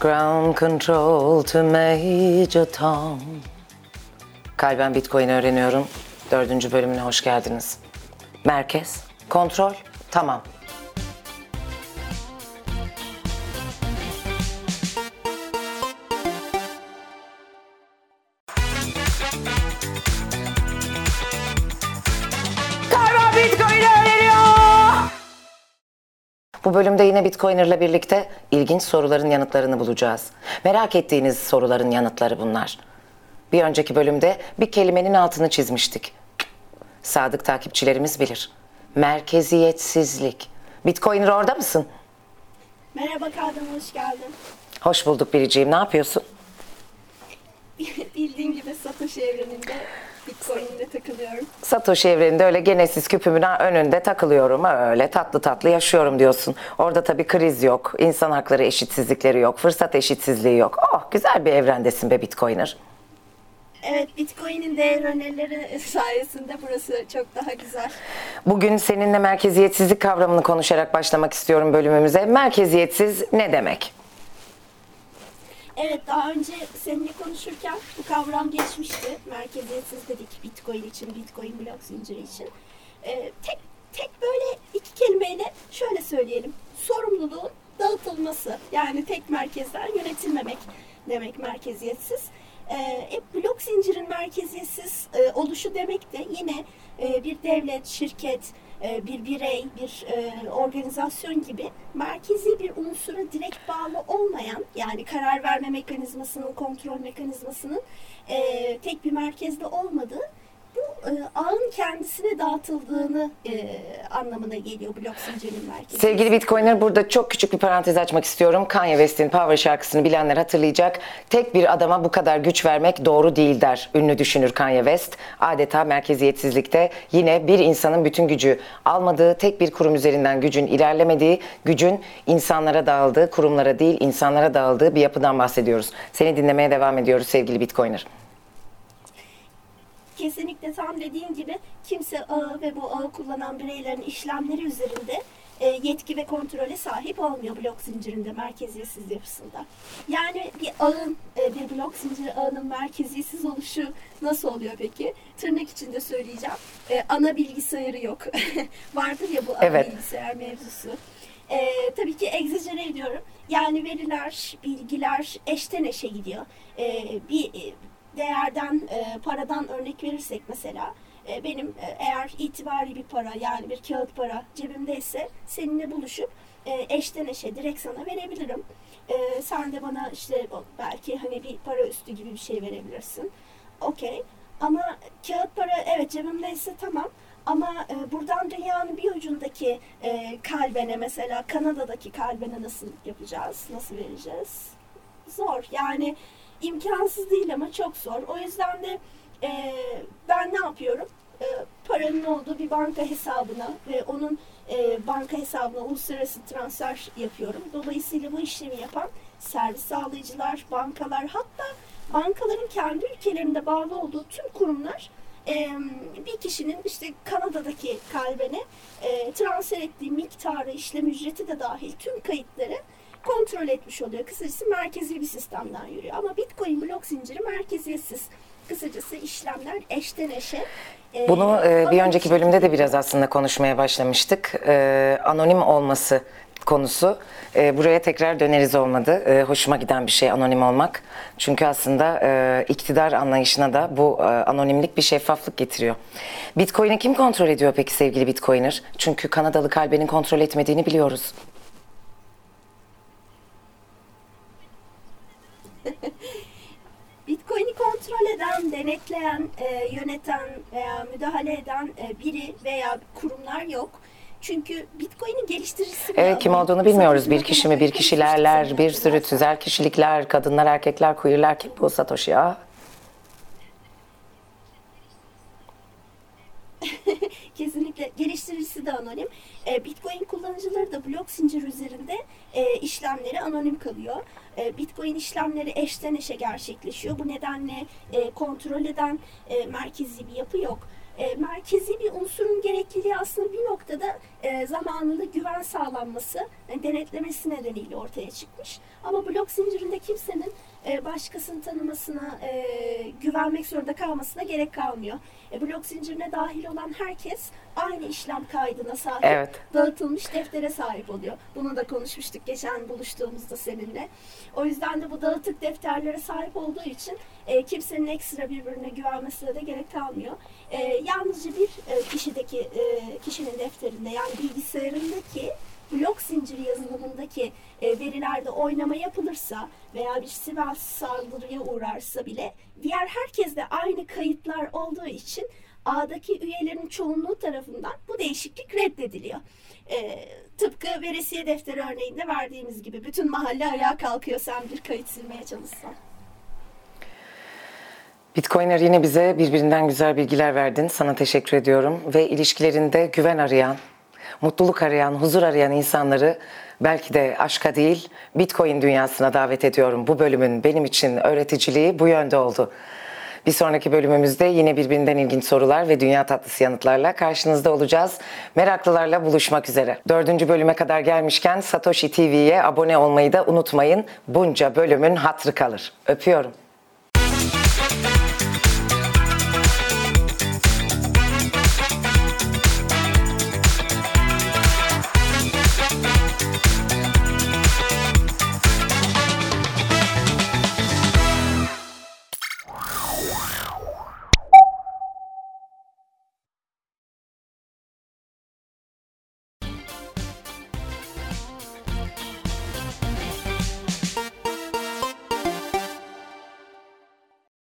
Ground control to Major Tom. Kalben Bitcoin öğreniyorum. Dördüncü bölümüne hoş geldiniz. Merkez, kontrol, tamam. Bu bölümde yine Bitcoiner'la birlikte ilginç soruların yanıtlarını bulacağız. Merak ettiğiniz soruların yanıtları bunlar. Bir önceki bölümde bir kelimenin altını çizmiştik. Sadık takipçilerimiz bilir. Merkeziyetsizlik. Bitcoiner orada mısın? Merhaba Kadın, hoş geldin. Hoş bulduk Biriciğim. Ne yapıyorsun? Bildiğin gibi Satoshi evreninde Bitcoin'de takılıyorum. Satoshi evreninde öyle genesiz küpümün önünde takılıyorum. Öyle tatlı tatlı yaşıyorum diyorsun. Orada tabii kriz yok. insan hakları eşitsizlikleri yok. Fırsat eşitsizliği yok. Oh güzel bir evrendesin be Bitcoiner. Evet, Bitcoin'in değer önerileri sayesinde burası çok daha güzel. Bugün seninle merkeziyetsizlik kavramını konuşarak başlamak istiyorum bölümümüze. Merkeziyetsiz ne demek? Evet, daha önce seninle konuşurken bu kavram geçmişti. Merkeziyetsiz dedik Bitcoin için, Bitcoin blok zinciri için. Ee, tek, tek böyle iki kelimeyle şöyle söyleyelim. Sorumluluğun dağıtılması. Yani tek merkezden yönetilmemek demek merkeziyetsiz. Ee, e, blok zincirin merkeziyetsiz e, oluşu demek de yine e, bir devlet, şirket, e, bir birey, bir e, organizasyon gibi merkezi bir unsura direkt bağlı olmayan yani karar verme mekanizmasının, kontrol mekanizmasının e, tek bir merkezde olmadığı ağın kendisine dağıtıldığını e, anlamına geliyor blok zincirinin merkezi. Sevgili Bitcoiner burada çok küçük bir parantez açmak istiyorum. Kanye West'in Power şarkısını bilenler hatırlayacak. Tek bir adama bu kadar güç vermek doğru değil der. Ünlü düşünür Kanye West. Adeta merkeziyetsizlikte yine bir insanın bütün gücü almadığı, tek bir kurum üzerinden gücün ilerlemediği, gücün insanlara dağıldığı, kurumlara değil insanlara dağıldığı bir yapıdan bahsediyoruz. Seni dinlemeye devam ediyoruz sevgili Bitcoiner. Kesinlikle tam dediğin gibi kimse ağı ve bu ağı kullanan bireylerin işlemleri üzerinde e, yetki ve kontrole sahip olmuyor blok zincirinde merkeziyetsiz yapısında. Yani bir ağın, e, bir blok zinciri ağının merkeziyetsiz oluşu nasıl oluyor peki? Tırnak içinde söyleyeceğim. E, ana bilgisayarı yok. Vardır ya bu ana Evet. bilgisayar mevzusu. E, tabii ki egzajere ediyorum. Yani veriler, bilgiler eşten eşe gidiyor. E, bir değerden, e, paradan örnek verirsek mesela e, benim e, eğer itibari bir para yani bir kağıt para cebimdeyse seninle buluşup e, eşten eşe direkt sana verebilirim. E, sen de bana işte belki hani bir para üstü gibi bir şey verebilirsin. Okey. Ama kağıt para evet cebimdeyse tamam. Ama e, buradan dünyanın bir ucundaki e, kalbene mesela Kanada'daki kalbene nasıl yapacağız? Nasıl vereceğiz? Zor. Yani imkansız değil ama çok zor. O yüzden de e, ben ne yapıyorum? E, paranın olduğu bir banka hesabına ve onun e, banka hesabına uluslararası transfer yapıyorum. Dolayısıyla bu işlemi yapan servis sağlayıcılar, bankalar hatta bankaların kendi ülkelerinde bağlı olduğu tüm kurumlar e, bir kişinin işte Kanada'daki kalbine e, transfer ettiği miktarı, işlem ücreti de dahil tüm kayıtları kontrol etmiş oluyor. Kısacası merkezi bir sistemden yürüyor. Ama Bitcoin blok zinciri merkeziyetsiz. Kısacası işlemler eşten eşe. e, Bunu e, bir önceki bölümde de biraz aslında konuşmaya başlamıştık. E, anonim olması konusu. E, buraya tekrar döneriz olmadı. E, hoşuma giden bir şey anonim olmak. Çünkü aslında e, iktidar anlayışına da bu e, anonimlik bir şeffaflık getiriyor. Bitcoin'i kim kontrol ediyor peki sevgili Bitcoiner? Çünkü Kanadalı kalbenin kontrol etmediğini biliyoruz. Bitcoin'i kontrol eden, denetleyen, e, yöneten veya müdahale eden e, biri veya kurumlar yok. Çünkü Bitcoin'in geliştiricisi Evet kim olduğunu bilmiyoruz. Bir kişi mi, bir kişilerler, bir sürü tüzel kişilikler, kadınlar, erkekler, queerler. Kim bu Satoshi ya? Kesinlikle geliştiricisi de anonim. E, Bitcoin kullanıcıları da blok zincir üzerinde e, işlemleri anonim kalıyor. E, Bitcoin işlemleri eşten eşe gerçekleşiyor. Bu nedenle e, kontrol eden e, merkezi bir yapı yok. merkezi bir unsurun gerekliliği aslında bir noktada zamanında güven sağlanması, denetlemesi nedeniyle ortaya çıkmış. Ama blok zincirinde kimsenin e, başkasını tanımasına, e, güvenmek zorunda kalmasına gerek kalmıyor. E, blok zincirine dahil olan herkes aynı işlem kaydına sahip, Evet. dağıtılmış deftere sahip oluyor. Bunu da konuşmuştuk geçen buluştuğumuzda seninle. O yüzden de bu dağıtık defterlere sahip olduğu için e, kimsenin ekstra birbirine güvenmesine de gerek kalmıyor. E, yalnızca bir e, kişideki e, kişinin defterinde yani bilgisayarındaki blok zinciri yazılımındaki e, verilerde oynama yapılırsa veya bir siber saldırıya uğrarsa bile diğer herkes de aynı kayıtlar olduğu için ağdaki üyelerin çoğunluğu tarafından bu değişiklik reddediliyor. E, tıpkı veresiye defteri örneğinde verdiğimiz gibi bütün mahalle ayağa kalkıyor sen bir kayıt silmeye çalışsan. Bitcoiner yine bize birbirinden güzel bilgiler verdin. Sana teşekkür ediyorum. Ve ilişkilerinde güven arayan, mutluluk arayan, huzur arayan insanları belki de aşka değil, Bitcoin dünyasına davet ediyorum. Bu bölümün benim için öğreticiliği bu yönde oldu. Bir sonraki bölümümüzde yine birbirinden ilginç sorular ve dünya tatlısı yanıtlarla karşınızda olacağız. Meraklılarla buluşmak üzere. Dördüncü bölüme kadar gelmişken Satoshi TV'ye abone olmayı da unutmayın. Bunca bölümün hatrı kalır. Öpüyorum.